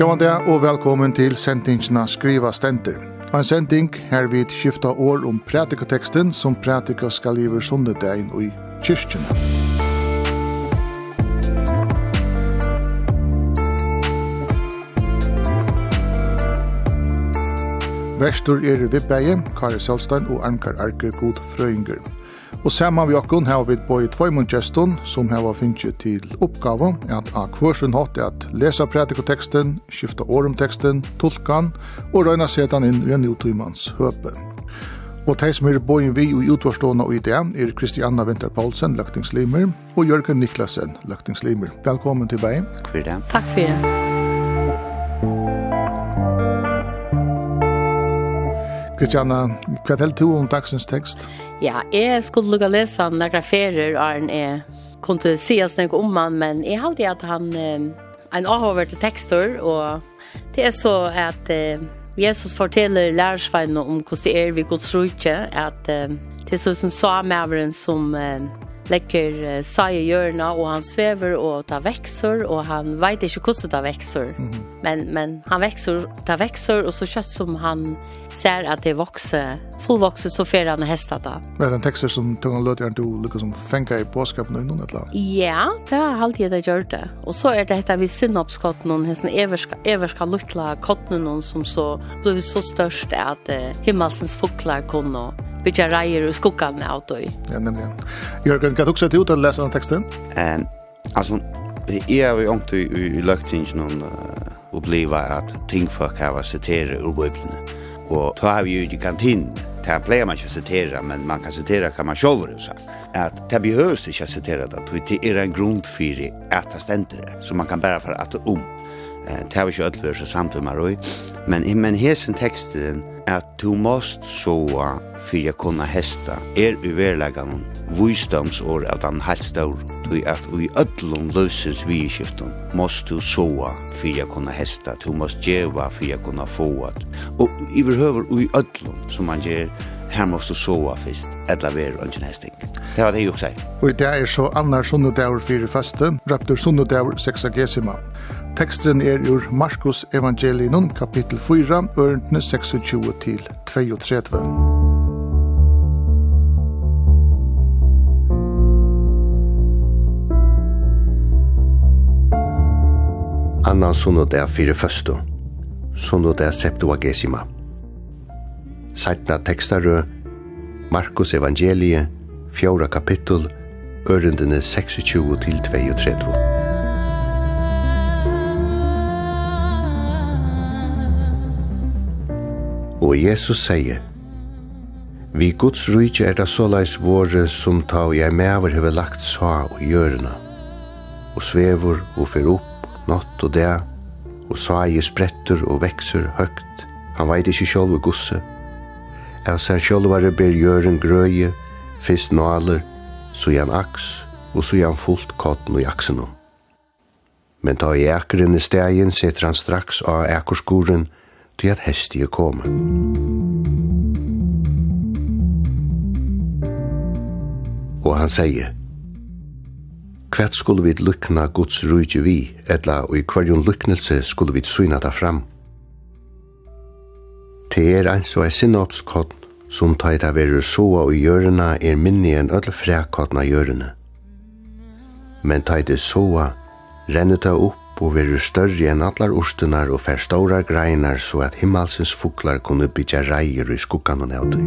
Gåan dag og velkommen til sendingsna Skriva Stenter. En sending her vi skifta år om pratikoteksten som pratika skal liver og i kyrkjene. Verstor er Vibbeie, Kari Selstein og Ankar Arke Godfrøynger. Og saman vi okkon har vi boi tvoimund gestun som hava finnje til oppgave at a kvørsun hatt er at lesa pratikoteksten, skifta orumteksten, tolkan og røyna setan inn i en utimans høpe. Og teg som er boi vi i utvarstående og idé er Kristianna Vinter Paulsen, løktingslimer, og Jørgen Niklasen, løktingslimer. Velkommen til vei. Takk for det. Takk for det. Kristianna, hva er du om dagsens tekst? Ja, jeg skulle lukka lesa han ferier, og han er kunne si oss nek om han, men jeg halte at han eh, en avhåverte tekster, og det er så at eh, Jesus forteller lærersveinene om hvordan det er vi gods rujtje, at eh, det er så som sa samæveren som eh, lekker eh, sai i hjørna, og han svever og tar vekser, og han vet ikke hvordan det tar vekser. Mm -hmm. men, men han vekser, tar vekser, og så kjøtt som han ser att det vokser, fullvokser så får han hästar där. Men den texten som tungan låter inte olika som fenga i påskapen och något eller? Ja, det har alltid det gjort det. Och så är det dette vi sinopskotten noen, hästen everska, everska luttla kotten som så blev så störst at eh, himmelsens fåglar kunne bytja reier og skuggan av døy. Ja, nämligen. Jørgen, kan du också ut å lese den texten? Um, alltså, jeg har jo inte i, i, i löktingen uppleva att ting folk har citerat ur bibeln. Og ta har vi ju i kantinen. Det här plejer man ikke å sitere, men man kan sitere hva man själv så. At det behøves ikke å sitere det. Det er en grund för att det ständer det. Så man kan bare bära at det om. Det har vi ikke inte ödlösa samtidigt med det. Men, men hesen texten at du måst soa fyrir jeg kunna hesta er i verlegan vysdomsår at han heilt du at i öllum løsens vidskiftum måst du soa fyrir jeg kunna hesta. Du måst djeva fyrir jeg kunna få og i verhøver i öllum som man gjer her måst du sova først, etla ver og ikke hesting. Det var det jeg sier. Og det er så annar sunnudagur fyrir faste, røptur sunnudagur sexagesima. Tekstren er ur Markus Evangelinun, kapittel 4, ørentene 26 til 32. Annan sunnudag fyrir faste, sunnudag septuagesima. Sætna tekstarö, Markus evangelie, fjóra kapittul, ørendene 26 til 32. Og Jesus sier, Vi Guds rujtje er det såleis våre som ta og jeg mever hever lagt sa og gjørna, og svever og fer opp, natt og det, og sa i spretter og vekser høgt, han veit ikkje sjálv gusse, Av seg sjálvare ber gjøren grøye, fyrst naler, sujan aks og sujan fullt kotten og jaksen om. Men ta i ekeren i stegin setter han straks av ekerskoren til at hestige kommer. Og han sier, Kvært skulle vi lukna Guds rujtje vi, etla og i hverjon luknelse skulle vi syna det fram. Det er ein så er sinnopskott som ta eit av soa og gjørna er minni enn öll frækottna gjørna. Men ta eit soa renner ta opp og veru større enn allar ostunar og forstórar greinar så at himmelsens fuglar kunne bytja reier i skuggan og nøyder.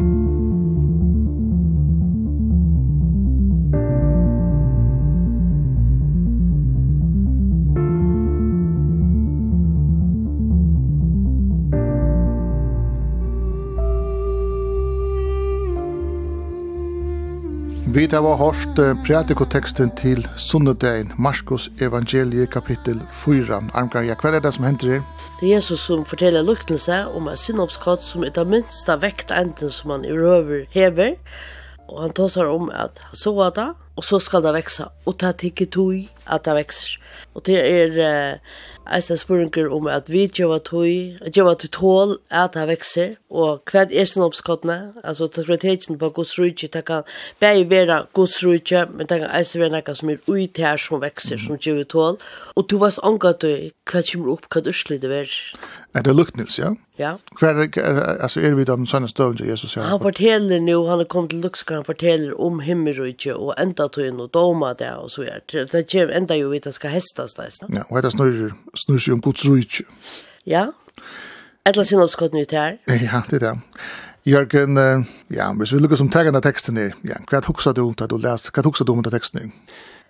Vi har var hørt pratikoteksten til sunnedagen, Marskos evangelie kapittel 4. Armgarja, hva er det som hender her? Det er Jesus som forteller luktelse om en synopskott som er det minste vekt enten som han røver hever. Og han tåsar om at han så det, og så skal det vekse. Og det er ikke tog at det vekser. Og det er... Uh, eisne spurningar om at vi djeva tøy, djeva tøy tål at det vekser, og hva er sin oppskottene, altså takriteten på Guds rujtje, det kan bare være Guds rujtje, men det kan eisne være noe som er ui til her som vekser, som djeva tål, og du var sånn at du hva kommer opp, hva du slidde ver. Er det luktnils, ja? Ja. Kvar alltså är vi den såna stund jag Jesus säger. Han fortäller nu han har kommit till Luxka han fortäller om himmelriket och ända till en och doma där och så är det. Det kem ända ju vet att ska hästas där, va? Ja, och det snurrar snurrar om Guds rike. Ja. Eller sin uppskott nu här. Ja, det där. Jørgen, ja, hvis vi lukkar som tegna teksten her, ja, hva er du om det du leser, hva er du om det teksten her?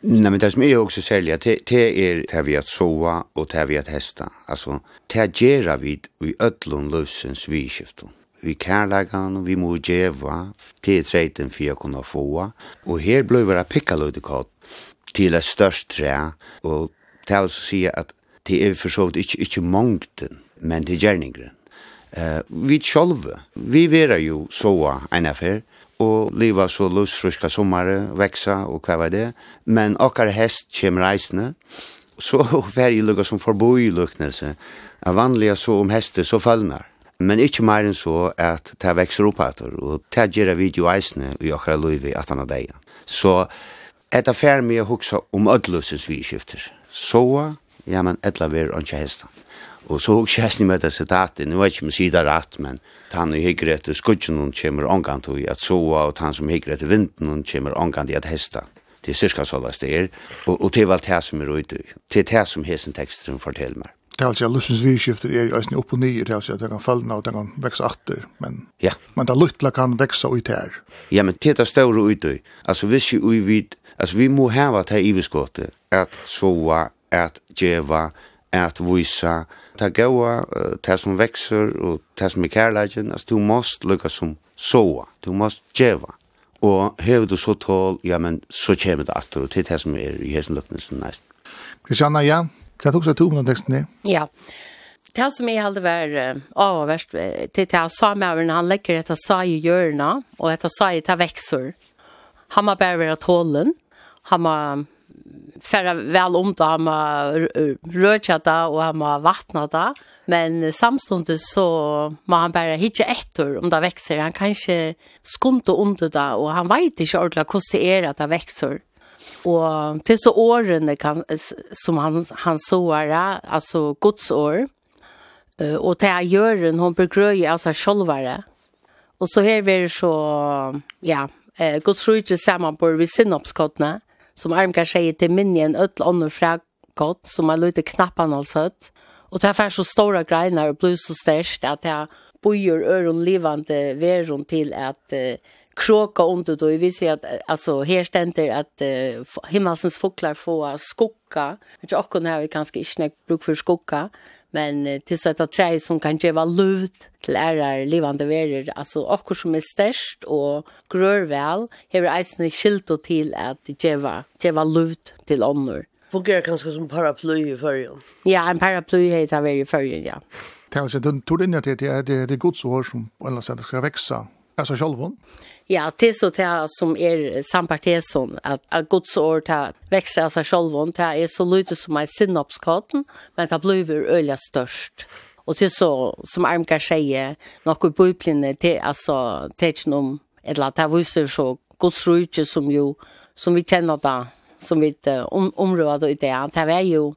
Nej, men det som är också sälja, det, det är det vi att sova och det vi att hästa. Alltså, det gör vi i ödlån lösens vidskiften. Vi kärlegan, vi må djeva, det treten trejten för att kunna få. Och här blev det picka lödekott till ett störst trä. Och det vill säga att det är försovt inte, inte mångten, men det är gärningren. Uh, vi själva, vi vera ju sova en affär, og liva så lusfruska sommare, veksa og hva var det. Men akkar hest kjem reisne, så var jeg lukka som forboi luknelse. Er vanliga så om hester så fallnar. Men ikkje meir enn så at det vekser opp etter, og det gjerra video eisne i akkar luivi at han av deia. Så etta fer med å huksa om ödlusens vi skifter. Så, ja, men etla ver anki hestan. Og så hugg kjæsni med det sitatet, nu vet ikke om sida rett, men han og hikker etter skudgen hun kommer omgant i at soa, og han som hikker etter vinden hun kommer omgant i at hesta. Det er cirka sådans det er, og, og det er vel det som er ute. Det er det som hesen teksten forteller meg. Det er altså lusens vidskifter er jo eisen opp og nye, det er altså at den kan fallna og det kan vekse atter, men, ja. men det luttla kan vekse ut her. Ja, men det er større ute. Altså, hvis vi, vi, altså, vi må heva det her iverskåte, at soa, at djeva, at vysa, at ta gaua, ta som växer och ta som är kärleken. Alltså du måste lukka som soa, du måste geva. Og hever du så tål, ja, men så kommer det att og til det som är i hesen lukkelsen näst. Kristianna, ja, kan du också ta om den teksten? Ja, det som jeg hadde vært avverst, til det sa med han legger etter sa i hjørna, og etter sa i ta vekser. Han må bare være tålen, han må färra väl om då man det, och han har vattnat men samstundes så man bara hittar ett år om det växer. Han kanske skumt och ont det och han vet inte ordentligt hur det är att det växer. Och till så åren kan som han han såra alltså godsår, och det gör den hon begröjer alltså självare. Och så här blir det så ja eh Guds samman på vid sinopskottna som armkar sier till minnen öll ånden fra gott som har lite knappan alls høtt. Och det är fær så stora grejer och blir så störst att jag bojer öron livande veron till att uh, kråka under då. Vi ser att alltså här ständer att uh, himmelsens fåglar får skocka. Jag tror också när vi kanske inte bruk för skocka. Men till så att träd som kan ge var til till ärar levande verer, altså också som er størst og grør vel, här är skilt og til at var, ge var luft till annor. Som paraply i förrjun? Ja, en paraply heter det i förrjun, ja. Det är alltså, den tror inte att det er det det är gods som på alla sätt ska växa Alltså självon? Ja, det är så det som är sampartesen att, att Guds år ta växer av sig. Det är så lite som en synopskatten men det blir öliga störst. Och det är så som Armkar säger något i bibeln det är alltså tecken om eller det visar så Guds rike som ju som vi känner det som vi om området i det. Det är ju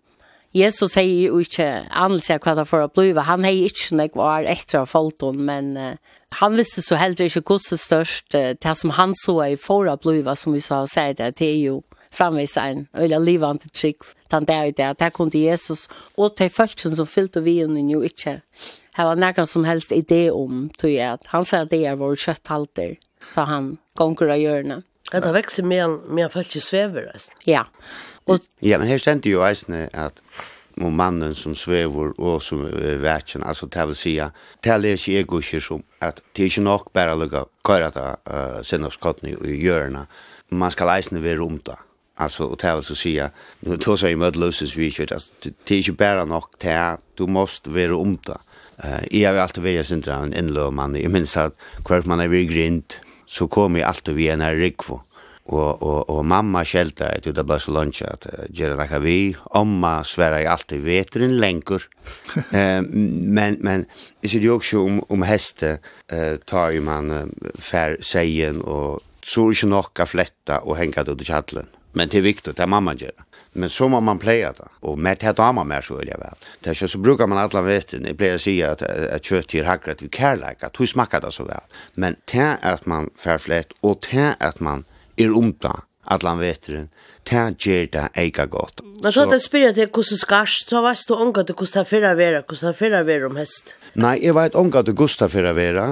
Jesus säger ju inte anelse hva det for att bli. Han har inte när var etter av men uh, han visste så heller ikke hvordan størst uh, det som han så i for att bli, som vi så har sagt, det er jo framvis en eller livande trygg den der i det, der kunne Jesus og til følelsen som fyllte vi henne jo ikke var någon som helst idé om, tror jag. at han sa at det är vår kötthalter, så han gonger av hjørnet. Ja, det vekser med en, med en svever. Ja, Och Ja, men her stendte jo eisne att om mannen som svever och som är vætjen, alltså det vil säga at det leser jeg ikke som att det är ikke nog bara å lukke køret av uh, sinnavskottene i görna man ska eisne være runt det. Alltså och det så säga nu då så i mödlöses vi kör att det är ju bara nog det du måste vara om det. Eh jag har alltid vara sin en inlöman. Jag minns att kvar man är vid grind så kom jeg alltid vi en her rikvo. Og, og, og mamma skjelte et ut av Barcelona at uh, det nakka vi. Omma sverre jeg alltid veteren lengur. uh, men, men jeg sier jo også om, om heste uh, tar jo man uh, fær seien og så ikke nokka fletta og henga det ut i kjattelen. Men det er viktig, det er mamma gjerne. Men så må man pleie det. Og mer til damer mer så vil jeg vel. Det er ikke så brukar man alla veten. Jeg pleier å si at, at kjøtt gir hakret vi kærleik, at hun smakker det så vel. Men til at man fær flett og til at man er ungda allan vetren, ta gjer det eika godt. Men så det spyrir til hvordan skarst, så veist du omgat til hvordan det fyrra vera, hvordan det fyrra vera om hest? Nei, jeg veit omgat til hvordan fyrra vera,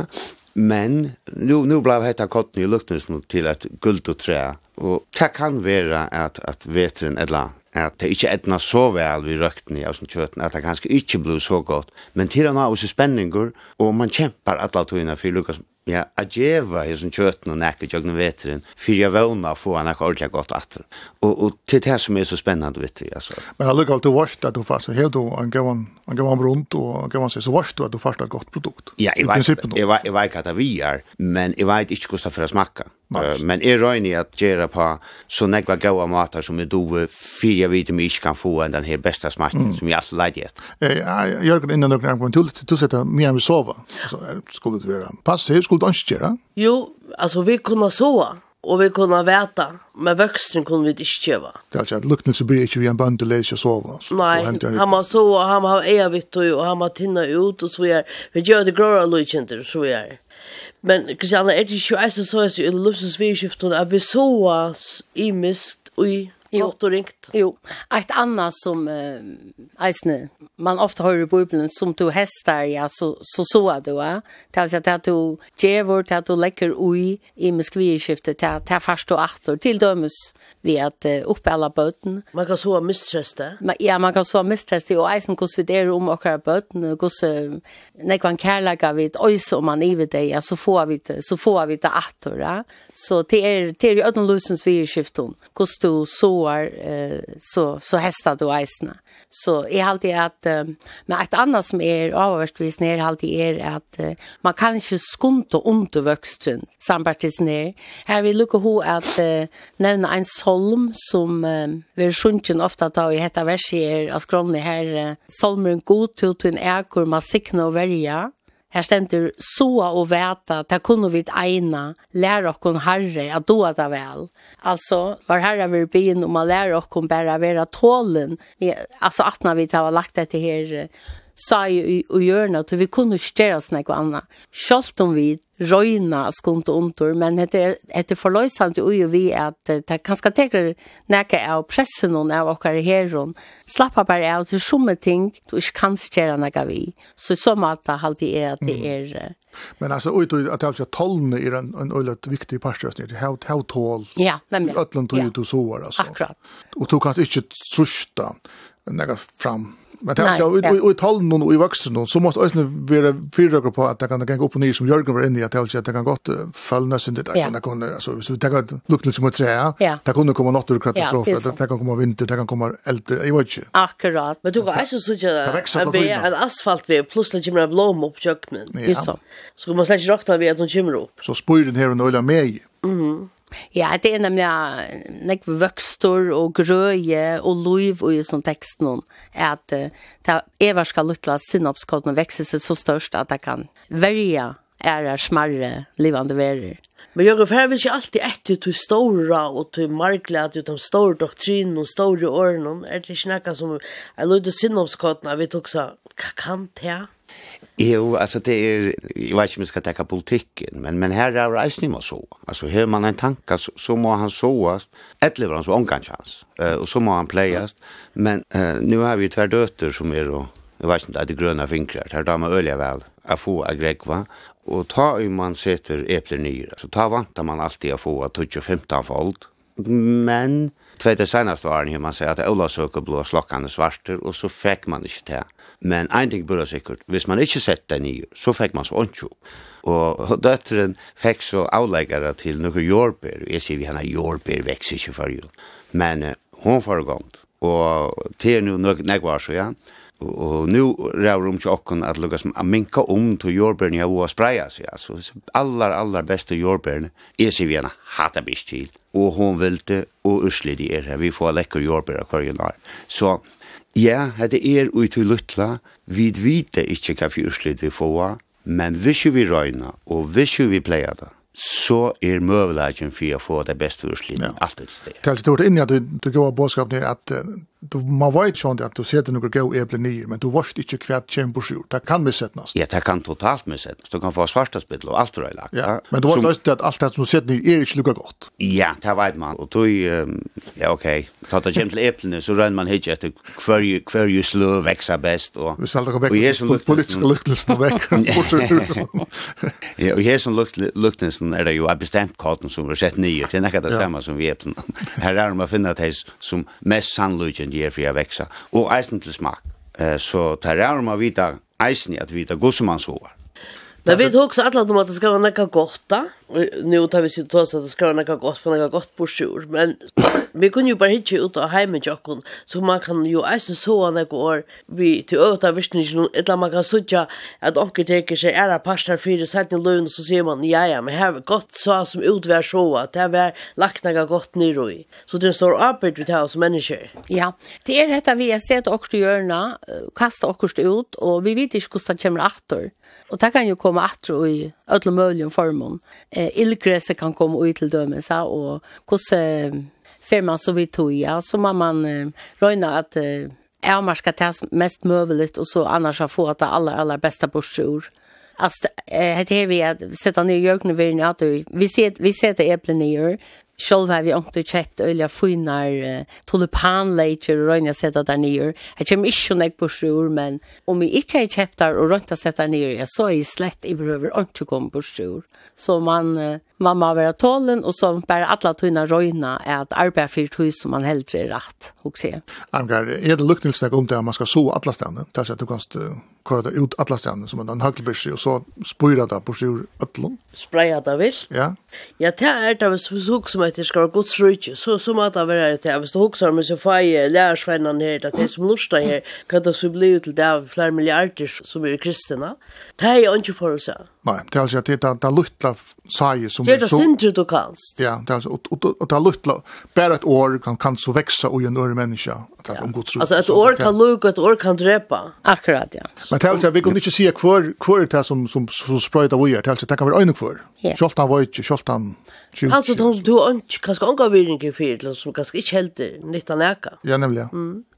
men nu, nu blev hetta kotten i luktnes til et guld og træ, og det kan vera at, at vetren, eller at det ikke etna så vel vi røkten i av sin kjøten, at det kanskje ikke blir så godt. Men til han har også spenninger, og man kjempar alle togene for Lukas ja, a djeva i sånn kjøtten og nekker jøgne veteren, for jeg vana å få han ekki ordentlig godt atter. Og, og til det som er så spennende, vet du, altså. Men jeg lukker alltid varst at du fast, her du, en gavan, en gavan brunt, og han gav han seg, så varst du at du fast et godt produkt. Ja, jeg vet, jeg vet, jeg vet at det vi er, men jeg vet ikke hvordan det er for å smakke. Uh, men er røyni at gjera på så nekva gaua matar som er dove fyrir vi vi ikke kan få enn den her besta smaken mm. som jeg alltid leid i et Jørgen, innan dere kommer til, du sitter mye enn vi sova, skulle det være passiv, skulle du ikke gjøre? Jo, altså vi kunne sova, og vi kunne veta, men vøksten kunne vi ikke kjøve. Det er at lukten så blir ikke vi en bønd til leise og sove. Nei, han må sove, han må ha eia vitt og han må tinna ut, og så er vi gjør det grøyre løykjenter, så er Men Kristianne, er det ikke jo eisen så er i løpsens vidskift, at vi sove imist i Jo. Gott och ringt. Jo. Ett annat som eh, eisne, man ofta hör i Bibeln som du hästar, ja, så så så att du, ja. Det vill säga att du ger vårt att du läcker ui i med skvirskiftet, att det fast och åter till dömes vi att uh, uppe alla böten. Man kan så misströsta. Men ja, man kan så misströsta och eisen kus vid det om och böten och kus uh, när man kärlaga vid oj om man i vid det, ja, så får vi det, så får vi det åter, ja. Så till er till är ju ödnlusens skvirskiftet. Kus du så år eh, så, så hästar då isna. Så är alltid att eh, men ett annat som är avhørsvis ner alltid är att eh, man kan inte skunte under vøksten, samtidig nere. Her vil lukke ho att eh, nämna en solm som eh, vi sjunken ofta tar i detta versier av skromne här eh, solmen god till en eker, man sikner och välja Her stendur soa og veta, ta kunnu vit eina, læra okkon herre a doa da vel. Altså, var herre vil begynne om a læra okkon bæra vera tålen, altså atna vi ta lagt etter her sa i hjørna, til vi kunne stjera oss nekva anna. Sjalt om vi røyna skumt og ontor, men etter, etter forløysant jo vi at det kanskje teker nekka av pressen og av okkar herron. Slappa bare av til summe ting du ikke kan stjera nekka vi. Så i så måte halte jeg at det er... Men altså, ut og at det er tolvene er en, en øylet viktig parstjøsning. Hav, hav tål. Ja, nemlig. Øtlen tog ja. ut og sover, altså. Akkurat. Og du kan ikke trusta nekka fram Men det er jo i talen og i vaksen, så måtte også være fyrrøkker på at det kan gå opp og ned som Jørgen var inne i, at det kan godt følge nesten det. Det kan altså, hvis vi tenker at lukten som et tre, det kunne komme naturkatastrofer, det kan komme vinter, det kan komme eldre, jeg vet ikke. Akkurat, men du kan ikke sånn at en asfalt ved, plutselig kommer en blom opp kjøkkenen, så kan man slett ikke råkne ved at hun kommer opp. Så spyren her og nøyla meg. Mhm. Ja, det er nemlig nek vøkstor og grøye og loiv og i sånn tekst noen, at uh, Eva skal lukla sinopskodene vekse seg så størst at det kan verja er smarre livande verer. Men jeg har vill ju alltid ett till stora och till markla att utom store doktrin och store årene, är det snacka som jag låter synopskotna vi tog så kan det Jo, alltså det är jag vet inte om jag ska täcka politiken, men men här är det må så. Alltså hör man en tanke så, så må han såast, ett lever han så chans. Eh uh, och så må han playast. Men uh, nu har vi ju två döttrar som är då jag vet inte att det gröna fingrar. Här damer ölja väl. Jag får agrek va. Och ta om man sätter äpplen nyra så ta vantar man alltid att få att 15 fold. Men Tvei det senaste åren hur man säger att Ola söker blå slockande svarter och så fick man inte det. Men en ting börjar säkert, hvis man inte sett den i så fick man så ontjo. Og døtteren fikk så avleggere til några jordbær. Jeg sier vi henne jordbær vekst ikke for jo. Men uh, hun och Og til nå nekvar så, ja. Og nu rör om tjocken at lukka som att minka om till jordbären jag var spraya seg. Altså allar, allar bästa jordbären er sig vi hata bist till. Og hon vilte og urslidi det är. Vi får läcker jordbär kvar ju Så ja, det er ui til luttla. Vi vet inte hva för uslig vi får. Men hvis vi røyna, og hvis vi pleier det, så er møvelagen for å få det beste urslidi. ja. alltid sted. Kanskje du har vært at du, du går av bådskapen er at du man vet ju at att du sätter några go eble ner men du varst inte på sjur Det kan missättnas. Ja, det kan totalt missättnas. Du kan få svarta spittel och allt röjlagt. Ja, men du vet ju att alt det som sätter nu er inte lukka gott. Ja, det vet man. Och um, ja okej, okay. ta det kämpel äpplen så rör man hit etter kvar ju kvar ju slö veksa best och Vi skal ta bort som politiska luktelsen vekk Ja, och her som luktelsen är det ju bestemt kartan som vi sett ner. Det är det samma som vi äpplen. Här är de att finna det som mest sannolikt de er fri å vekse, og eisen til smak. Eh, så tar jeg om å vite eisen i at man gossemannshover. Men vi tok så at det skal være noe godt da? nu tar vi sitt tås att skriva något gott för något gott på sjur. Men vi kunde ju bara hitta ut av hemmen jocken. Så man kan ju äta så när går vi till öta visningen eller man kan söka att onkel teker sig era pastar för det att ni lön så ser man ja ja men här gott så som utvär så att det var lagt något gott ner i. Så det står uppe vi tar som människor. Ja, det är detta vi har sett också görna kasta också ut och vi vet inte hur det kommer åter. Och det kan ju komma åter i alla möjliga former. Eh eh, illgräset kan komma ut till dömelser och hur eh, man så vi tog, ja, så man man eh, räna att eh, är man ska ta mest möjligt och så annars har få att det allra, allra bästa borsor. Alltså, eh, det vi att sätta ner jökna vid en att vi ser, vi ser det äpplen i gör, Själv har vi inte köpt öliga finar uh, tulipanleiter och rönja sätta där nere. Jag kommer inte så näck på sjur, men om vi inte har köpt där och rönja sätta nere, så är det slett i behöver inte komma på sjur. Så man, uh, man må vara tålen og så bara alla tunna rönja är att arbeta för ett som man hellre er rätt. Och se. Angar, er det luktningsnäck om det at man skal så alla ställen? Där så att du kan kvar det ut alla stjärnor som en hagelbyrsi och så spyrar det på sjur ötlon. Spraya det vill? Ja. Ja, det är det hvis vi såg som att det ska vara gods rujtje, så, så må det vara det. Hvis du hoksar som så fai lärarsvennan här, det som lustar här, kan det så bli ut till det av flera miljarder som är kristna. Det är inte för att säga. Nei, det er altså at det er det luttla sager som... Det er det sindre du kanst. Ja, det är alltså, og det er luttla, bare et år kan, kan så veksa ui en øre öre människa. Ja. Om Guds Altså et år kan luka, et år kan drepa. Akkurat, ja. Men det er altså, vi kan ikke inte hver, hver er det som, som, som spröjtar vi er, det er altså, det kan være øyne hver. Yeah. Kjolt han var ikke, kjolt han... Alltså, de, du har inte, kanske ånga i för som kanske inte helt nyttan äka. Ja, nemlig, ja.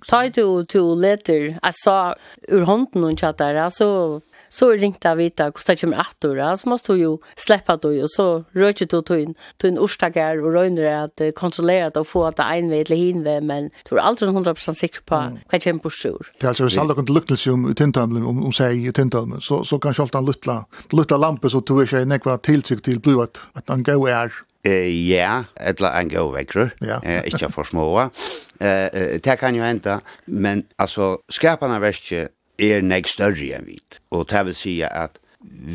Ta ju to leter, jeg sa ur hånden och tjattar, alltså så ringte jeg vite hvordan det kommer att då så måste ju släppa då ju så rör du då in då en røyner at uh, att kontrollera då få att en vet hinve men tror aldri 100% säker på vad kommer på sjur. Det alltså så aldrig kunde lukta om tintamlen om om säg tintamlen så så kan själta lutla lutla lampe, så tror jag nekva tillsikt till blått att han går är. Eh ja, eller en go vekker. Eh ikkje for små. Eh det kan jo hende, men altså skaparna verkje er nek større enn vit. Og det vil si at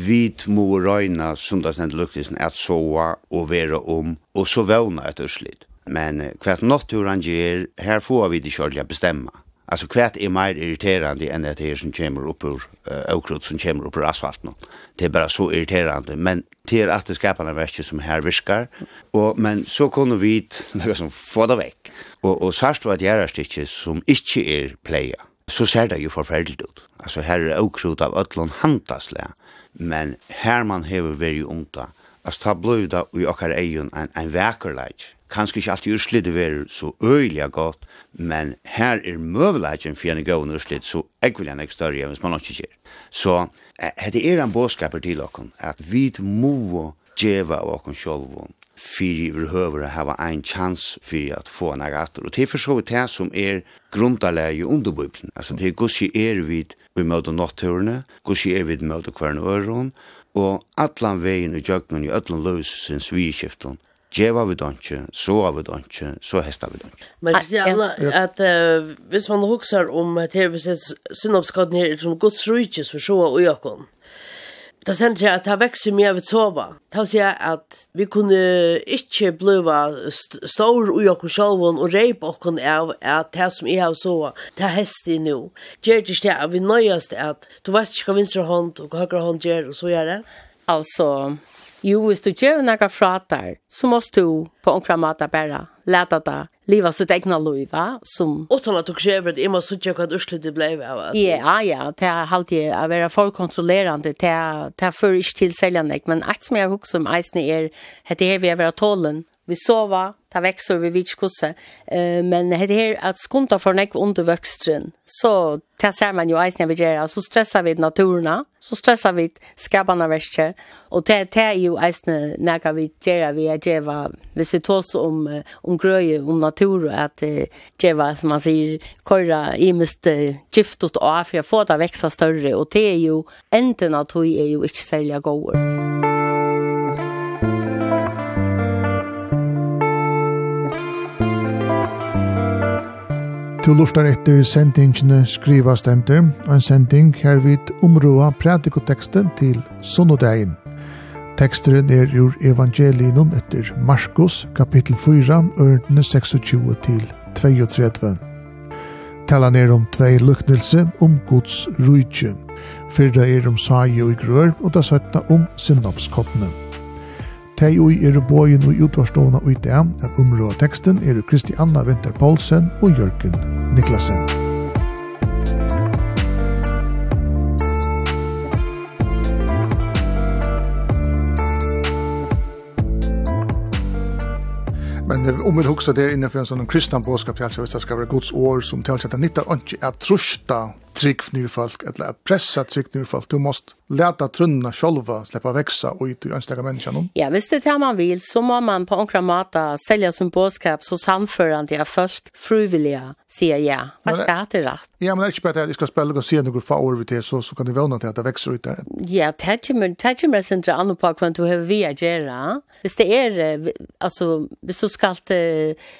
vit må røyna sundagsnend luktisen at soa og vera om, og så vøvna et urslit. Men hva natturan gjer, her får vi det kjørlig bestemma. Alltså kvart är mer irriterande enn det her som kommer upp ur uh, okrut som kommer opp ur asfalten. Det är bara så irriterande. Men det är att det skapar en värld som her viskar. Och, men så kunne vi liksom, få det väck. Och, och särskilt var det här som inte är pleia så ser det jo forferdelig ut. Altså her er okrut av ötlån handasle, men her man hever veri ungta, altså ta blod da i okkar eion en, en vekerleik. Kanskje ikke alltid urslid det veri så øyelig godt, men her er møveleikken for en gøy urslid, så jeg vil gjerne ikke større hvis man ikke gjør. Så det er en båskaper til okken, at vi må djeva av okken sjolvån, fyrir vi å hava ein chans fyrir at få en agator. Og det er for så vidt det som er grundalegi i Bibelen. Altså det er gussi er vid vi møte natturene, gussi er vid møte kvern øron, og atlan vegin i jøgnen i allan løsens vidskiften, Djeva vi donke, så av vi donke, så hesta vi donke. Men det er alla at uh, hvis man huksar om TV-sett synopskaden her som gods rujtjes for så og jakon, Det sender jeg at det vekser mye av et sova. Det sier jeg at vi kunne ikke bliva st stor ui okkur sjåvun og reip okkur av at det som jeg har sova, det er hest i nu. Gjer det ikke at vi nøyast at du vet ikke hva vinstra hånd og hva høyre hånd gjer og så gjør det. Altså, Jo, hvis du gjør noe fra der, så må du på omkring måte bare lete deg liva sitt egna liv, va? som... Utan til at du krever det, jeg må sitte hva urslut det ble av. Ja, ja, det er alltid å være forkontrollerande, det er, det er for ikke tilseljende, men et som jeg husker om eisen er, det er vi er være tålen, vi sova, ta växer vi vid kusse. Eh men det här att skonta för näck under växtren. Så ta ser man ju ice när vi gör så stressar vi naturen, så stressar vi skabarna växter och det det är ju ice när vi gör vi gör vad vi ser tås om om gröje om natur att gör som man säger korra i mest gift och av för att få det växa större och det är ju änden att hur är ju inte sälja gåvor. Du lustar etter sendingene skriva stenter, en sending her vid områa pratikoteksten til sonodegin. Teksteren er ur evangelien etter Marskos, kapittel 4, ørendene 26 til 32. Tala er om tvei luknelse om Guds rujtje. Fyrra er om saie og grør, og da søtna om synopskottene tei ui er bojen og utvarstovna ui dem at umrå teksten er Kristianna Winter Poulsen og Jørgen Niklasen. Men om vi husker det innenfor en sånn kristna bådskap til at det skal være Guds år som til at det nyttar ikke at trusta trygg nye folk, eller at pressa trygg nye folk. Du måst läta trunna själva släppa växa och ut i enstaka människan. Ja, visst det här man vil, så må man på några mata selja sin bådskap så samförande jag först frivilliga säger ja. Vad er det rätt? Ja, men det är inte bare at jeg skal spille og se noen få år vi til, så, så kan du vana til att det växer ut där. Ja, det är inte centra annan på hva du har via gera. Hvis det är, alltså, hvis du ska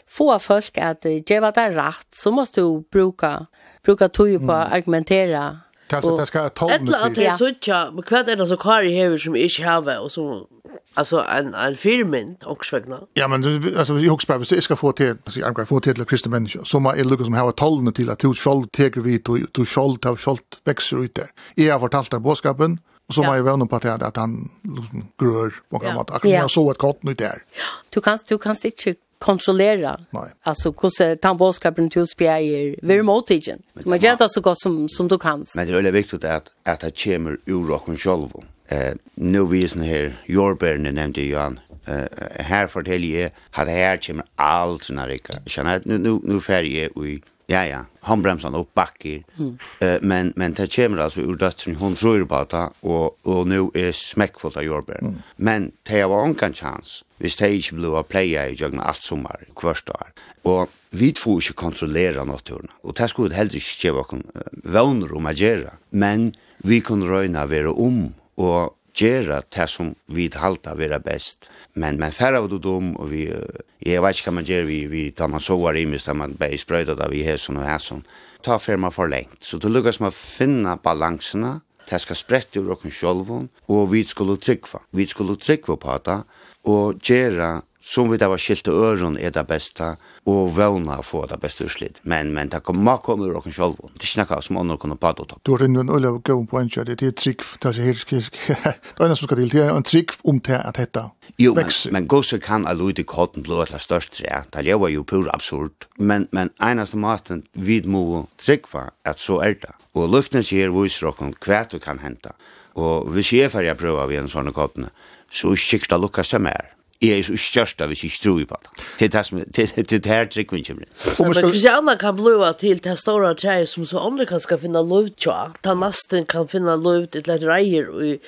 få folk at ge vad det är rätt så måste du bruka, bruka tog på att argumentera Talt att det ska ta med. Eller att det såcha, men kvart är det så kvar i hever som ich have och så alltså en en filmen också vägna. Ja, men du alltså jag hoppas att ska få till alltså jag kan få till till kristna människor som är Lucas som har tolv till att du skall ta vi till du skall ta skall växa ut där. Jag har fortalt det boskapen och så var jag vänner på att han liksom grör på något sätt. Jag såg ett kort nu där. Du kan du kan inte kontrollera. Nej. Alltså hur tandbollskapen till spjär very motigen. Man gör det så gott som som du kan. Men det är väldigt viktigt att att det kommer ur rocken själv. Eh nu visn här Jorberg nämnde Johan eh här fortäljer jag att det här kommer allt när jag känner nu nu nu färje i Ja, ja. Han bremsar upp backar. Mm. Uh, men men det kommer alltså ur dödsen hon tror på det och och nu är smäckfullt av jordbär. Mm. Men det var en kan chans. Vi stage blue att playa i jagna allt sommar, kvarstår. Och vi får inte kontrollera naturen. Och det skulle helst inte ge vakon vänner om att göra. Men vi kan röjna vara om och gjera det som vi halta vera best. Men men färra av du dum och vi jag vet inte kan man göra vi vi tar man så var imist där man bäst bröda där vi är sån och här sån. Ta firma för längt. Så det lukas man finna balanserna. Det skal sprette ur och självon og vi skulle tryckva. Vi skulle tryckva på det og gjøre som vi da var skilt til øren er det beste, og vøvna få det beste utslitt. Men, men det kan man komme ur åkken selv, det er ikke noe som andre kunne prate om. Du har rinnet en øye og gøy på en kjør, det er trygg, det er helt skilt. det er en som skal til, det er en trygg om til at dette Jo, men, men gose kan a luidig kotten blå til størst tre, det er jo pur absurd, men, men eneste maten vi må tryggva at så er det. Og lukten sier viser åkken hva du kan hente. Og hvis jeg er ferdig å prøve av en sånne kottene, så er det ikke lukka seg mer. Jeg er så størst av hvis jeg tror på det. Til Det som, til, til det her trykker vi ikke med. Men Kristianna kan blåa til det stora tjejer som så andre kan ska finna lov tja. Ta nästan kan finna lov til et reier og i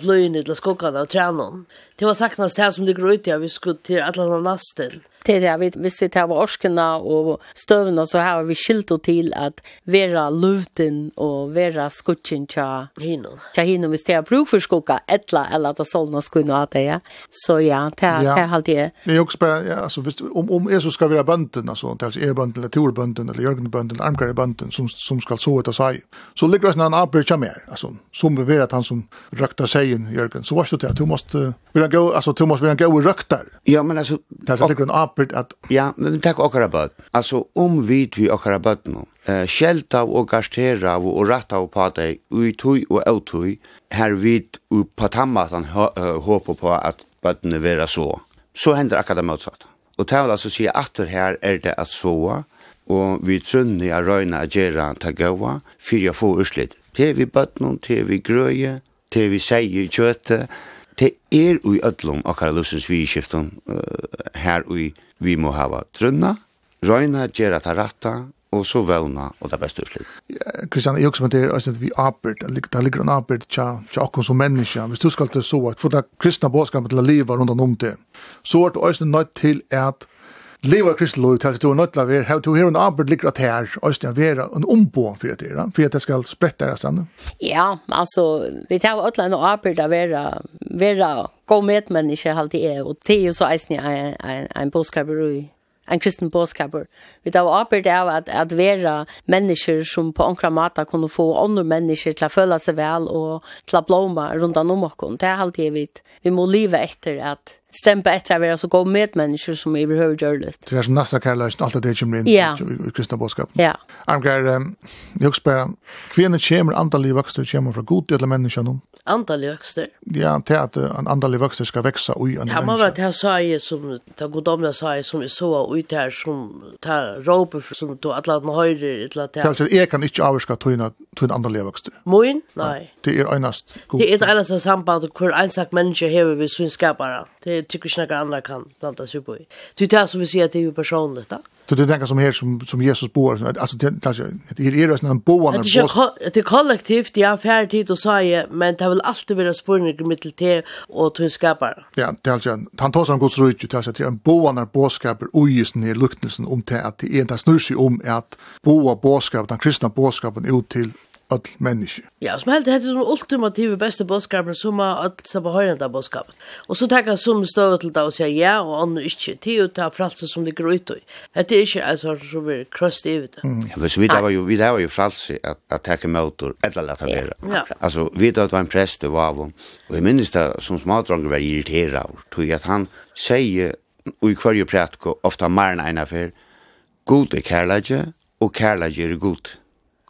bløyene til skockarna av tränon. Det var saknas det som det går ut ja, vi skulle till alla nasten. Det jag det, vi, hvis vi tar orskene og støvene, så har vi skilt och till att vera luften och vera skutchen tja hinon. Tja hinon, hvis det er bruk för skoka ettla eller att det skulle nå att det, ja. Så ja, det er ja. alltid. det. Men jeg også ja, alltså visst om, om jeg så vi være bönden alltså det er e-bönden, eller torbönden eller jørgenbønden, eller armgare-bønden, som, som ska så etter seg, så ligger det sånn en avbrytja mer, alltså som vi vet att han som røkta seien, jörgen så var det att at du måste uh, go alltså Thomas vill han gå röktar. Ja men alltså det är säkert en apert att Ja, men tack och rabatt. Alltså om vi vi och rabatt nu. Eh skälta och gastera och ratta och prata i tui och autoi här vid upp på tammatan hoppa på att badne vera så. Så händer akkurat motsatt. Och det så alltså säga att det här är det att så og vi trunni a røyna a gjerra ta gaua fyrir a få urslit. Det vi bøtnum, det vi grøye, det vi seie i kjøte, det er ui öllum okkar lusins vi uh, her ui vi må hava trunna, røyna, gjerra ta ratta, og så vevna og det beste utslitt. Ja, Kristian, jeg også med det, jeg synes vi arbeid, det ligger en arbeid til oss som mennesker, hvis du skal til så, at få det kristna bådskapet til å leve rundt om det, så er du også nødt til at leva kristloi til at du er nødt til å være, du har en arbeid ligger at her, øyne å være en ombå for det, for at det skal sprette deres Ja, altså, vi tar alle en arbeid å være vera god medmänniska halt det är och det är ju så eisne en en en boskaper en kristen boskaper vi då arbetar av att att vera människor som på ankra mata kunde få andra människor till att føla seg väl och till att blomma runt om och det är halt vi vi må leva efter att stämpa efter att vara så gå med människor som överhuvud gör det. Det är som nästa kärlöst, allt det kommer in i kristna bådskap. Ja. Armgar, jag också bara, kvinner kommer andalig i kommer från god till människan. Antal i Ja, Ja, till att en andalig i växter ska växa ui en människa. Ja, man vet, det här sa jag som, det godomliga sa jag som är så ut här som tar råper som du alla den höjre, ett eller annat. Det är jag kan inte avvärska tog en andalig i. Moin? Nej. Det är enast god. Det är ett enast samband hur ensak människa hever vi synskapare. Det jag tycker inte några andra kan blanda sig på. Det är det som vi ser att det är ju personligt. Då. Så det tänker som här som, som Jesus bor, alltså det, det är ju en boan. Det är, det är kollektivt, ja, färre tid och säga, men det vill alltid vara spårning i mittel te och tunnskapar. Ja, det alltså, han tar som om Guds rydde, det är alltså en boan är båskapar och just den här om det, att det är, det snurr sig om att boa bådskap, den kristna båskapen ut till all menneske. Ja, som helt hette den ultimative beste bådskapen, som er alt som er høyrende bådskapen. Og så tenker jeg som stå til det og sier ja, og andre ikke. Det er jo det fralse som ligger ut i. Det er ikke altså som er krøst i det. Mm. Ja, men så vi det var jo, vi det var jo fralse at, at teke motor, eller lett av det. Ja. Altså, vi det var en prest, det var av Og jeg minnes det som smadranger var irriteret av, tog at han sier, og i hverje prætko, ofta marna enn affær, god er kærleidje, og kærleidje er god.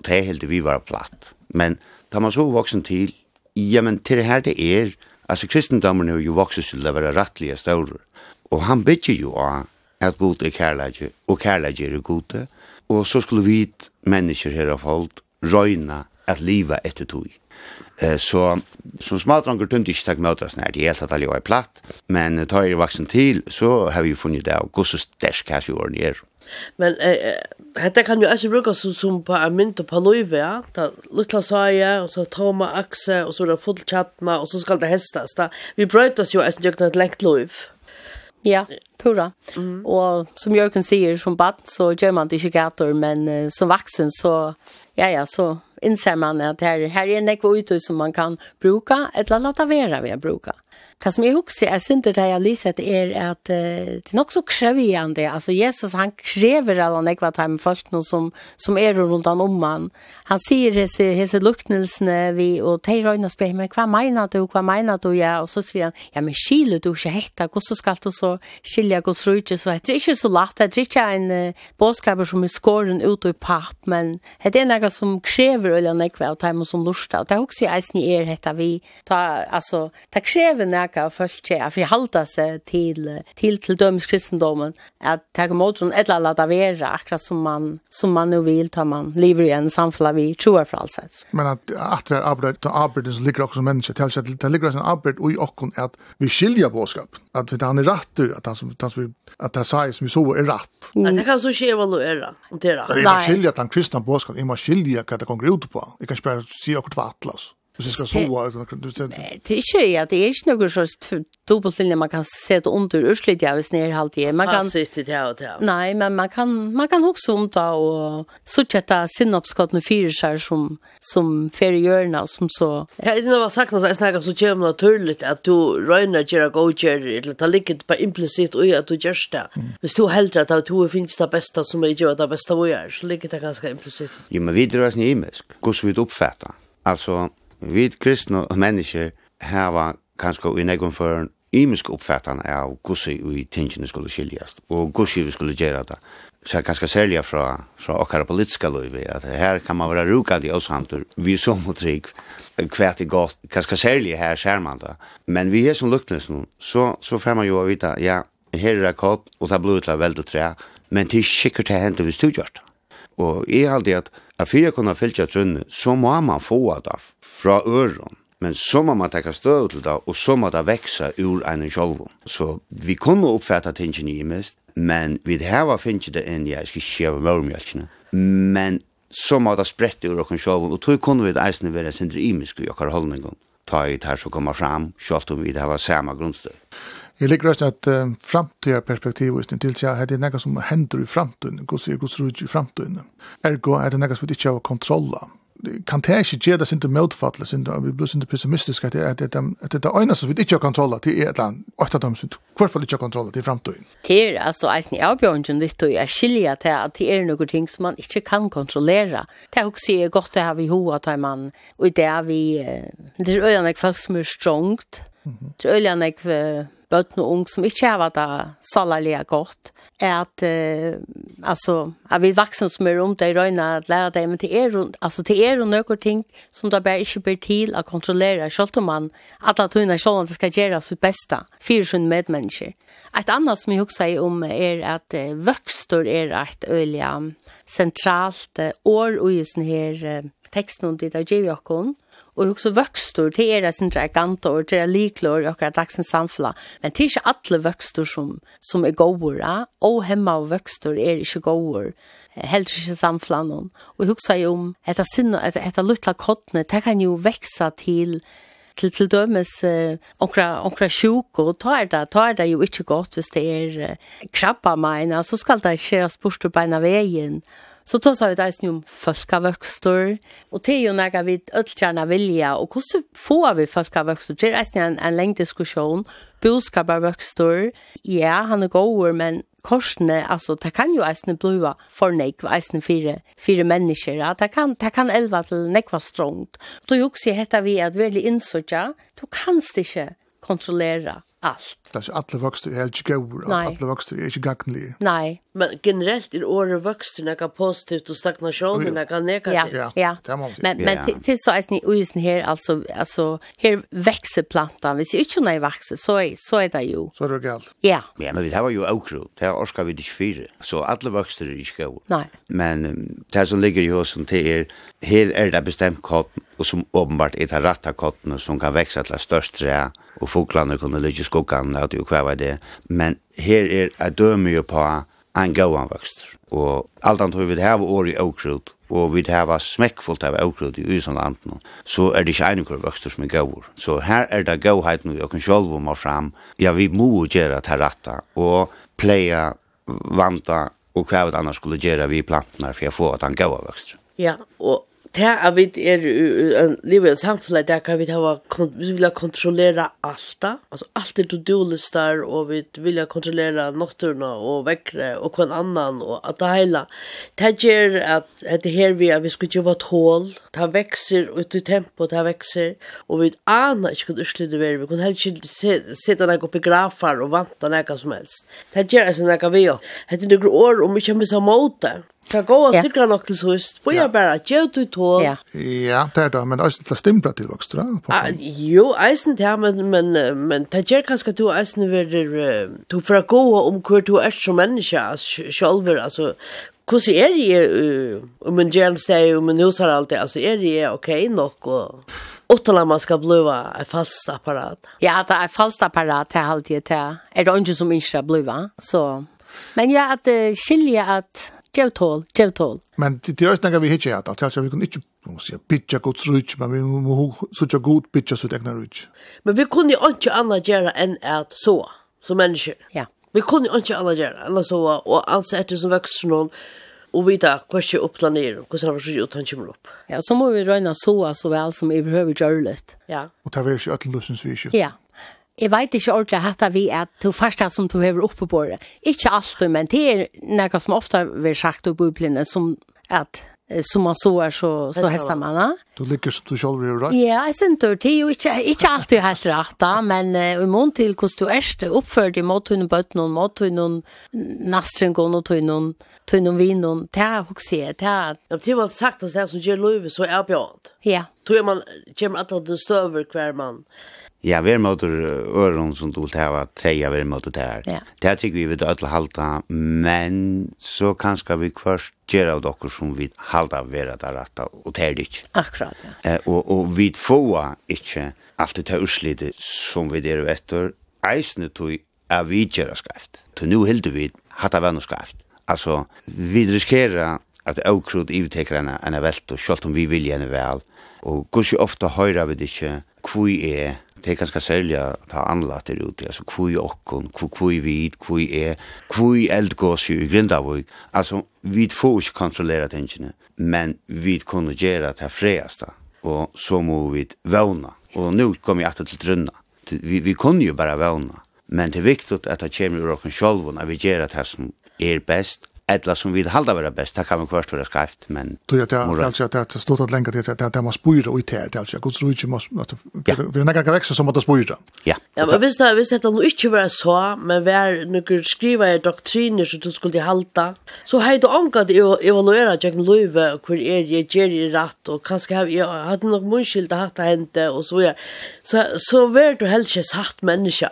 Og det helt vi var platt. Men da man så voksen til, ja, men til det her det er, altså kristendommen er jo vokset til å være rettlige større. Og han bygger jo av at god er kærleidje, og kærleidje er gode. Og så skulle vi mennesker her av folk røyna at liva etter tog. Eh, så som smadranger tømte ikke takk møtes nær, det er helt at alle var platt, men tar jeg vaksen til, så har vi funnet det av gosse stersk her i er. Men eh, Hetta kan jo også brukes som, som på en mynt og på løyve, ja. Da lutla saie, og så toma akse, og så er det full tjatna, og så skal det hestas. Da. Vi brøyt oss jo også gjøkna et lengt løyv. Ja, pura. Mm. Og som Jørgen sier, som bad, så gjør man det ikke gator, men uh, som vaksen, så, ja, ja, så inser man att här, här är en ekvo som man kan bruka eller låta vara vid att bruka. Det som jag också är synd det jag lyset är att uh, det är också krävande. Alltså Jesus han kräver alla nekva time folk nu som, som är runt om man. Han säger hese, hese luktnelsen vi och te röjna spela men vad menar du, vad menar du ja? Och så säger han, ja men skiljer du inte hetta, hur ska du så skilja Guds rujtje så det är inte så lätt, det är inte en uh, bådskaper som är skåren ut i papp, men det är något som kräver øyla nekve av teimen som lusta, og det er også eisen i er hetta vi, ta, altså, det krever nekka av folk til, vi halda seg til, til, til dømes kristendomen, at ta er motron et eller annet vera, akkurat som man, som man nu vil, ta man lever i en samfla vi troer for alt sett. Men at at det er arbeid, ta arbeid som ligger også som mennesker, til seg, det ligger også en arbeid i okken, at vi skilja bådskap, at han er rett, at han som, at han som, at det sier som vi så er rett. Mm. Det kan så ikke evaluera, om det er rett. Jeg må skilja at han kristna bådskap, jeg må skilja hva det kommer ut på. Jeg kan ikke bare si akkurat hva atlas. Hvis jeg skal sova, du sender? Det er ikke, ja, det er ikke noe slags dobbeltlinje man kan sette under urslit, ja, hvis nere halvt jeg. Man kan sitte til og til. Nei, men man kan, man kan også om da, og suttje etter sinnoppskottene fyrer seg som, som fer i hjørnet, som så... Ja, det var sagt, når jeg snakker, så kommer det naturlig at du røyner gjør og gjør, eller det ligger bare implicit i at du gjør det. Hvis du helder at du finnes det beste som jeg gjør det beste vi gjør, så ligger det ganske implicit. Jo, men vi drar oss nye imisk, hvordan vi oppfatter. Altså, Vi kristne mennesker hava kanskje i negum for imisk uppfattan av gussi i tingene skulle skiljast, og gussi vi skulle gjera det. Så jeg kanskje selja fra, fra okkara politiska løyvi, at her kan man være rukad i oss hamtur, vi som mot trygg, kvært i gott, kanskje selja her ser man det. Men vi er som lukknes nu, så, så fer man jo å vita, ja, her er det kott, og det er blod til veldig tre, men det er sikkert det hender hvis du gjør det. Og jeg er alltid at at for jeg kunne fylgja trunne, så må man få det fra øren. Men så må man tekka støv til det, og så må det veksa ur en sjolv. Så vi kunne oppfatta tingene i mest, men vi har finnet det inn, jeg skal ikke gjøre mørmjølkene. Men så må det sprette ur okken sjolv, og tog kunne vi det eisne være sindri imisk i okkar holdningen. Ta i det her som kommer fram, sjolv om vi det heva samme grunnstøv. Jeg liker også at uh, framtida perspektiv til seg at det er nekka som hender i framtiden, gos er gos rujt i framtiden. Ergo er det noe som vi ikke har kontrolla. Kan det ikke gjøre det sinte møtfattelig, sinte, vi blir sinte pessimistisk, at det er det, at det er som vi ikke har kontrolla til et eller annet, og at de hvert fall ikke har kontrolla til framtiden. Det er altså eisen i avbjørnsen litt, og jeg skiljer til at det er noen ting som man ikke kan kontrollera. Det er også godt det har vi hoa tar man, og det er vi, det er øyne folk som er strongt, det er øyne bøtt og ung som ikke har vært salerlig godt, er at, uh, altså, at vi vaksen som er rundt i røyne, at lære det, men det er, altså, det er jo noen ting som det bare ikke blir til å kontrollere, selv om man, at det er selv om det skal gjøre sitt beste, fire sånne medmennesker. Et annet som jeg også sier om er at uh, vøkster er et øyelig sentralt uh, år og just denne her, uh, teksten dit av Givjokon, og også vøkstor til er det sin gantor, til er liklor i akkurat dagsens samfla. Men til ikke alle vøkstor som, som er gåere, og hemma av vøkstor er ikke gåere, helst ikke samfla noen. Og jeg husker jo om etter sinne, etter, etter luttla kottene, det kan jo veksa til til til dømes uh, onkra onkra sjuk og tar det tar det jo ikke godt hvis det er uh, krabba meina så skal det skje spurt på beina veien Så då sa vi det är om fölskavöxter. Och det er jo när vi ölltjärna vilja. Och hur får vi fölskavöxter? Det är en, en längre diskussion. Boskaparvöxter. Ja, han er god, men korsene, altså, det kan jo eisne blua for nekva, eisne fire, fire mennesker, ja. det kan, det kan elva til nekva strongt. Du jo også hetta vi at veldig innsøkja, du kanst ikke kontrollera allt. Det är alla vuxna är inte gåvor, alla vuxna är inte gagnliga. Nej, men generellt är året vuxna kan positivt och stagnationen kan negativt. Ja, ja. ja. Men, men till så är ni isen här, alltså, alltså här växer plantan. Hvis inte när växer så är, så är det ju. Så är det galt. Ja. Ja, men vi har ju åkrot. Det här orskar vi inte fyra. Så alla vuxna är inte gåvor. Nej. Men det som ligger i husen till er, här är det bestämt kotten og som åpenbart er det rätta kottene som kan växa til störst trä och fåglarna kunde ligga i skuggan og det er kvar det men her er jeg dømer jo på en gåan växt Og alt annet hur vi det här år i Åkrut, og vi hava smekkfullt av Åkrut i usan landen, så er det ikke einigur vøkstur som er gaur. Så her er det gauheiten vi kan sjolv om fram, ja vi må gjøre det ratta, og pleia, vanta, og hva vi annars skulle gjøre vi plantene for å få at han gaua vøkstur. Ja, og det er vi er livet i en samfunn, det kan vi hava, vi vil kontrollera alt, altså alt er to-do-lister, og vi vilja kontrollera nokturna og vekkre, og kvann annan, og at det heila. Det gjør at det her vi, er, vi skulle gjøre et hål, det vekser ut i tempo, det vekser, og vi aner ikke hva hvordan utslutte vi, vi kunne heller ikke sitte nek oppi grafar og vanta nek som helst. Det gjør altså nek vi, det er noen år, og vi kommer som måte, Kan gå og sikra nok til sust. Bo jeg bare gjør du to. Ja, det er det, men eisen til stimbra til vokst, da? Jo, eisen til, men, men, men det gjør kanskje du eisen verir, du får gå om hvor du er som menneske, sjølver, altså, Hvordan er det om en gjensteg, om en husar alltid, altså er det ok nok og utan at man skal bliva et falskt apparat? Ja, det er falskt apparat, til er alltid det. Er det ikke som ikke skal så... Men ja, at uh, skilje at Gjev tål, gjev tål. Men det er ikke vi hittar at, altså vi kunne ikke pitcha gods rutsk, men vi må sutja god pitcha sitt egna rutsk. Men vi kunne jo ikke annet gjøre enn at så, som mennesker. Ja. Vi kunne jo ikke annet gjøre enn at så, og altså etter som vokser noen, og vite hva skje opp der nere, hva som skje ut han kommer opp. Ja, så må vi røyna så så vel som vi behøver gjøre litt. Ja. Og ta vær ikke at løsens vi. Ja. Jeg vet ikke ordentlig at vi at du første som du hever oppe på det. Ikke alt, men det er noe som ofte blir sagt i Bibelen, som at som man så er så, så hester man. Ja. Du ligger som du selv gjør rett? Ja, jeg synes det. Det er jo ikke, ikke alltid helt rett, da, men uh, i mån til hvordan du erst oppført i måte hun bøtt noen, måte hun nastren og noen, tog noen, tog noen vin noen, det er også jeg, det er... Ja, men det var sagt at det som gjør løyve så er bjørnt. Ja. Tog man, kommer at det støver hver mann. Ja, vi er mot øren som du vil ta av vi er mot det her. Ja. Det tykker vi vil ødel halta, men så kan vi først gjøre av dere som vi halta vera der rette, og det er det ikke. Akkurat, ja. Eh, og, og vi får ikke alt det urslidet som vi der etter, eisne tog er vi gjøre skreft. Så nå hilder vi hatt av venn skreft. Altså, vi riskerer at avkrod ivtekrene enn er velt, og selv om vi vil henne vel, og gos jo ofte høyre vi det ikke hvor er det er ganske særlig å ta anlatt der ute, altså hvor er åkken, hvor er vi, hvor er, hvor er eldgås i Grindavik, altså vi får ikke kontrollere tingene, men vi kunne gjøre det freaste, og så må vi vevna, og nå kommer jeg alltid til drunna, vi, vi kunne jo bare vevna, men det er viktig at det kommer ur okken sjolvun, at vi gjør det som er best, eller som vi halda være best, det kan vi kvart være skreft, men... Du vet, det är alltså att det stod att länka till att det måste spyra ut här, det är alltså, Guds rike måste, att vi är näkka växa som att det spyra. Ja. Ja, men hvis det, visst det nu inte var så, men vi är några skriva i doktriner som du skulle halda, så hej du angat evaluera jag en löve och hur är det i rett, og kanske har jeg, hade nog munskilt att det hände og så ja. Så så var du helst ikke satt menneske.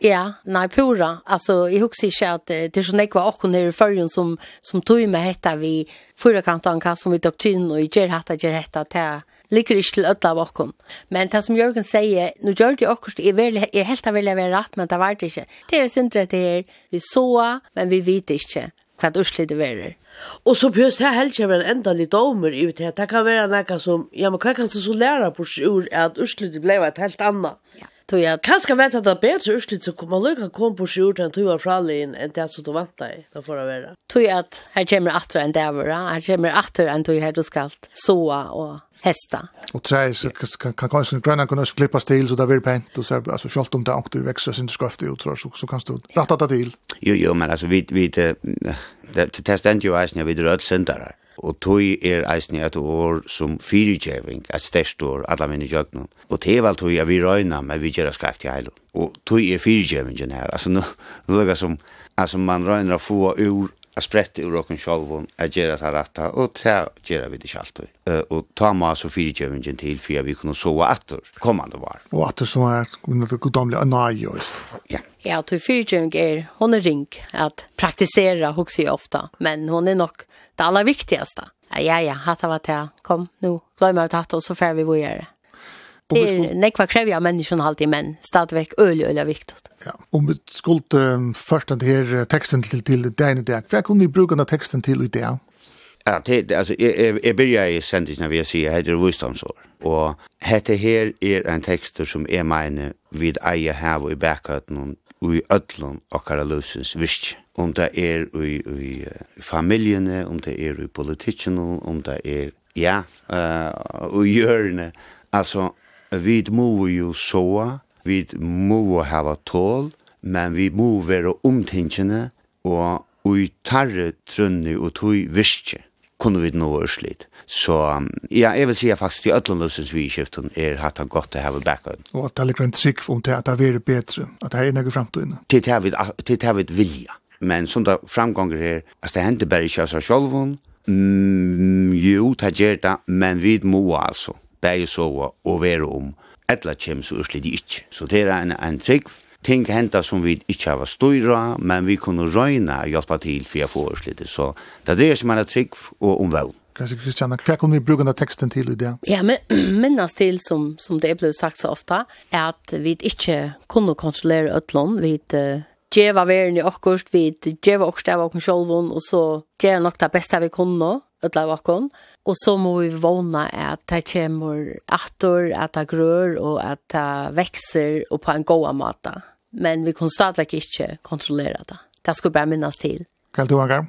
Ja, nei, pura, alltså jag huxar inte att det er så nekva och när förrjun som som, som tog med hetta vi fyrakantanka som vi doktrin og gjør hetta, gjør hetta til ligger ikke til ødla av okken. Men det som Jørgen sier, nå gjør det okkurs, jeg, vil, jeg helt har vilja være rett, men det var det ikke. Det er sindre det her, vi så, men vi vet ikke hva det urslidet verer. Og så pjøs det helt ikke en enda litt omer i det. Det kan være noe som, ja, men hva kan du så lære på ur at urslidet ble et helt annet? Ja. Tog jag kanske vet att det bättre urslit så kommer lucka kom på sjort än tog jag frallin än det som du väntar i. Det får det vara. Tog jag att här kommer åter en däver. Här kommer åter en tog här du ska såa och hästa. Och trä så kan kan kanske gröna kunna klippa till så där blir pent och så alltså skolt om det och du växer sin skraft ut så så kan du ratta det till. Jo jo men alltså vi vi det det testar ju ju vi det rött syndare. Og tøy er eisne et år som fyrirgjeving, et størst år, alla minne jøgnum. Og det er vel tøy at vi røyna, men vi gjerra skreft i heilun. Og tøy er fyrirgjevingen her. Altså, nu, nu, nu, som, altså man nu, nu, nu, a sprette ur okken sjolvun, a gjerra ta ratta, og ta gjerra vi det kjaltur. Uh, og ta ma så fyrirgjøvingen til fyrir vi kunne sova attur, kommande var. Og attur som er gudomlig anai just. Ja. Ja, og fyrirgjøving er, hon er ring, at praktisera hos jo ofta, men hon er nok det aller viktigaste. Ja, ja, hatt av at jeg kom, nu glömmer jeg å ta og så fer vi vore det nekva krevja människan alltid men stadigvæk øl øl er viktig. Ja, om vi skulle um, først den her teksten til til den i dag. Hva kunne vi bruke den teksten til i dag? Ja, det, altså, jeg, jeg, jeg begynner i sendisene ved å si at det er visdomsår. Og dette her er en tekster som jeg mener vid eie her og i bækøtten og i ødlån og karalusens virke. Om det er i, i, i familjene, om det er i politikken, om det er, ja, uh, og i hjørne. Altså, vi må jo soa, vi må hava tål, men vi må være omtingene, og ui tarre trunni og tui virkje kunne vi nå ørslit. Så ja, jeg vil si at faktisk i Øtlandløsens vidskiften er hatt det godt å ha backup. Og at det er en trygg om til at det er bedre, at det er noe fremtiden. Til det har vi vilja. Men som det framganger her, altså det hender bare ikke av seg selv, jo, det gjør det, men vi må altså bæge sova og være om, etla kjem så urslit de ikkje. Så det er en, en trygg ting henta som vi ikkje hava støyra, men vi kunne røyna hjelpa til for å få urslit. Så det er som er trygg og omvel. Kanske Christiana, hva kunne vi bruke den teksten til i det? Ja, men minnes til, som, som det er blevet sagt så ofta, er at vi ikkje kunne kontrollere utlån, vi uh, djeva verden i okkurst, vi djeva okkurst av okkur sjolvun, og så djeva nok det beste vi kunne, ödla vakon. Og så må vi våna at det kommer attor, at det grør og at det vekser og på en god måte. Men vi kan stadig ikke kontrollere det. Det ska bare minnes til. Kan du, Angar?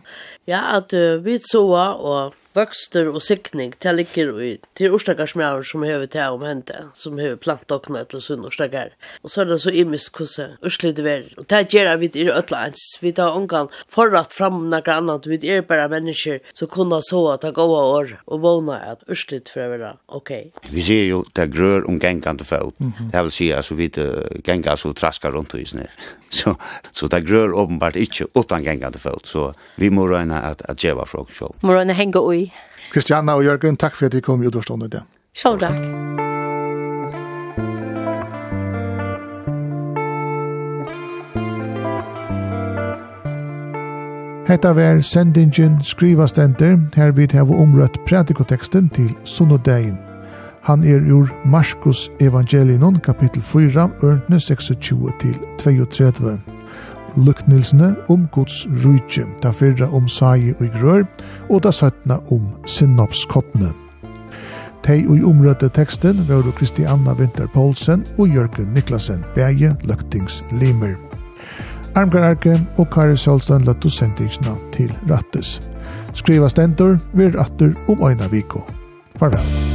Ja, at uh, vi så og vöxter och siktning till ligger i, till er som behöver ta om hente, som hever plantdokna til sunn orsdager. och så är det så imis kusse urslid ver. och det gjør vi i ötlands. Vi tar omgang förrat fram några annat Vi är bara människor så kunna så att ta goda år och våna att urslid för å være okej Vi ser ju det grör om gängande fot. Mm -hmm. Det vill säga så vi gengar så traskar runt i snir. Så, så det grör uppenbart inte utan gängande fot. Så vi må røyne att, att djeva fra oss selv. Må røyne Kristianna og Jørgen, takk for at dere kom i utvarstående det. Sjål takk. Hetta vær sendingen skrivastender, her vi har omrøtt pratikoteksten til Sunnodein. Han er ur Marskos evangelinon, kapittel 4, ørne 26 til 32 luknilsene om Guds rujtje, da fyrra om sagi og grør, og da søttna om sinnopskottene. Tei og i omrødde teksten var Kristianna Winter Poulsen og Jørgen Niklasen, begge løktingslimer. Armgararke og Kari Sjølstad løtt sendingsna til rattes. Skriva stentor, vi ratter om øyna viko. Farvel.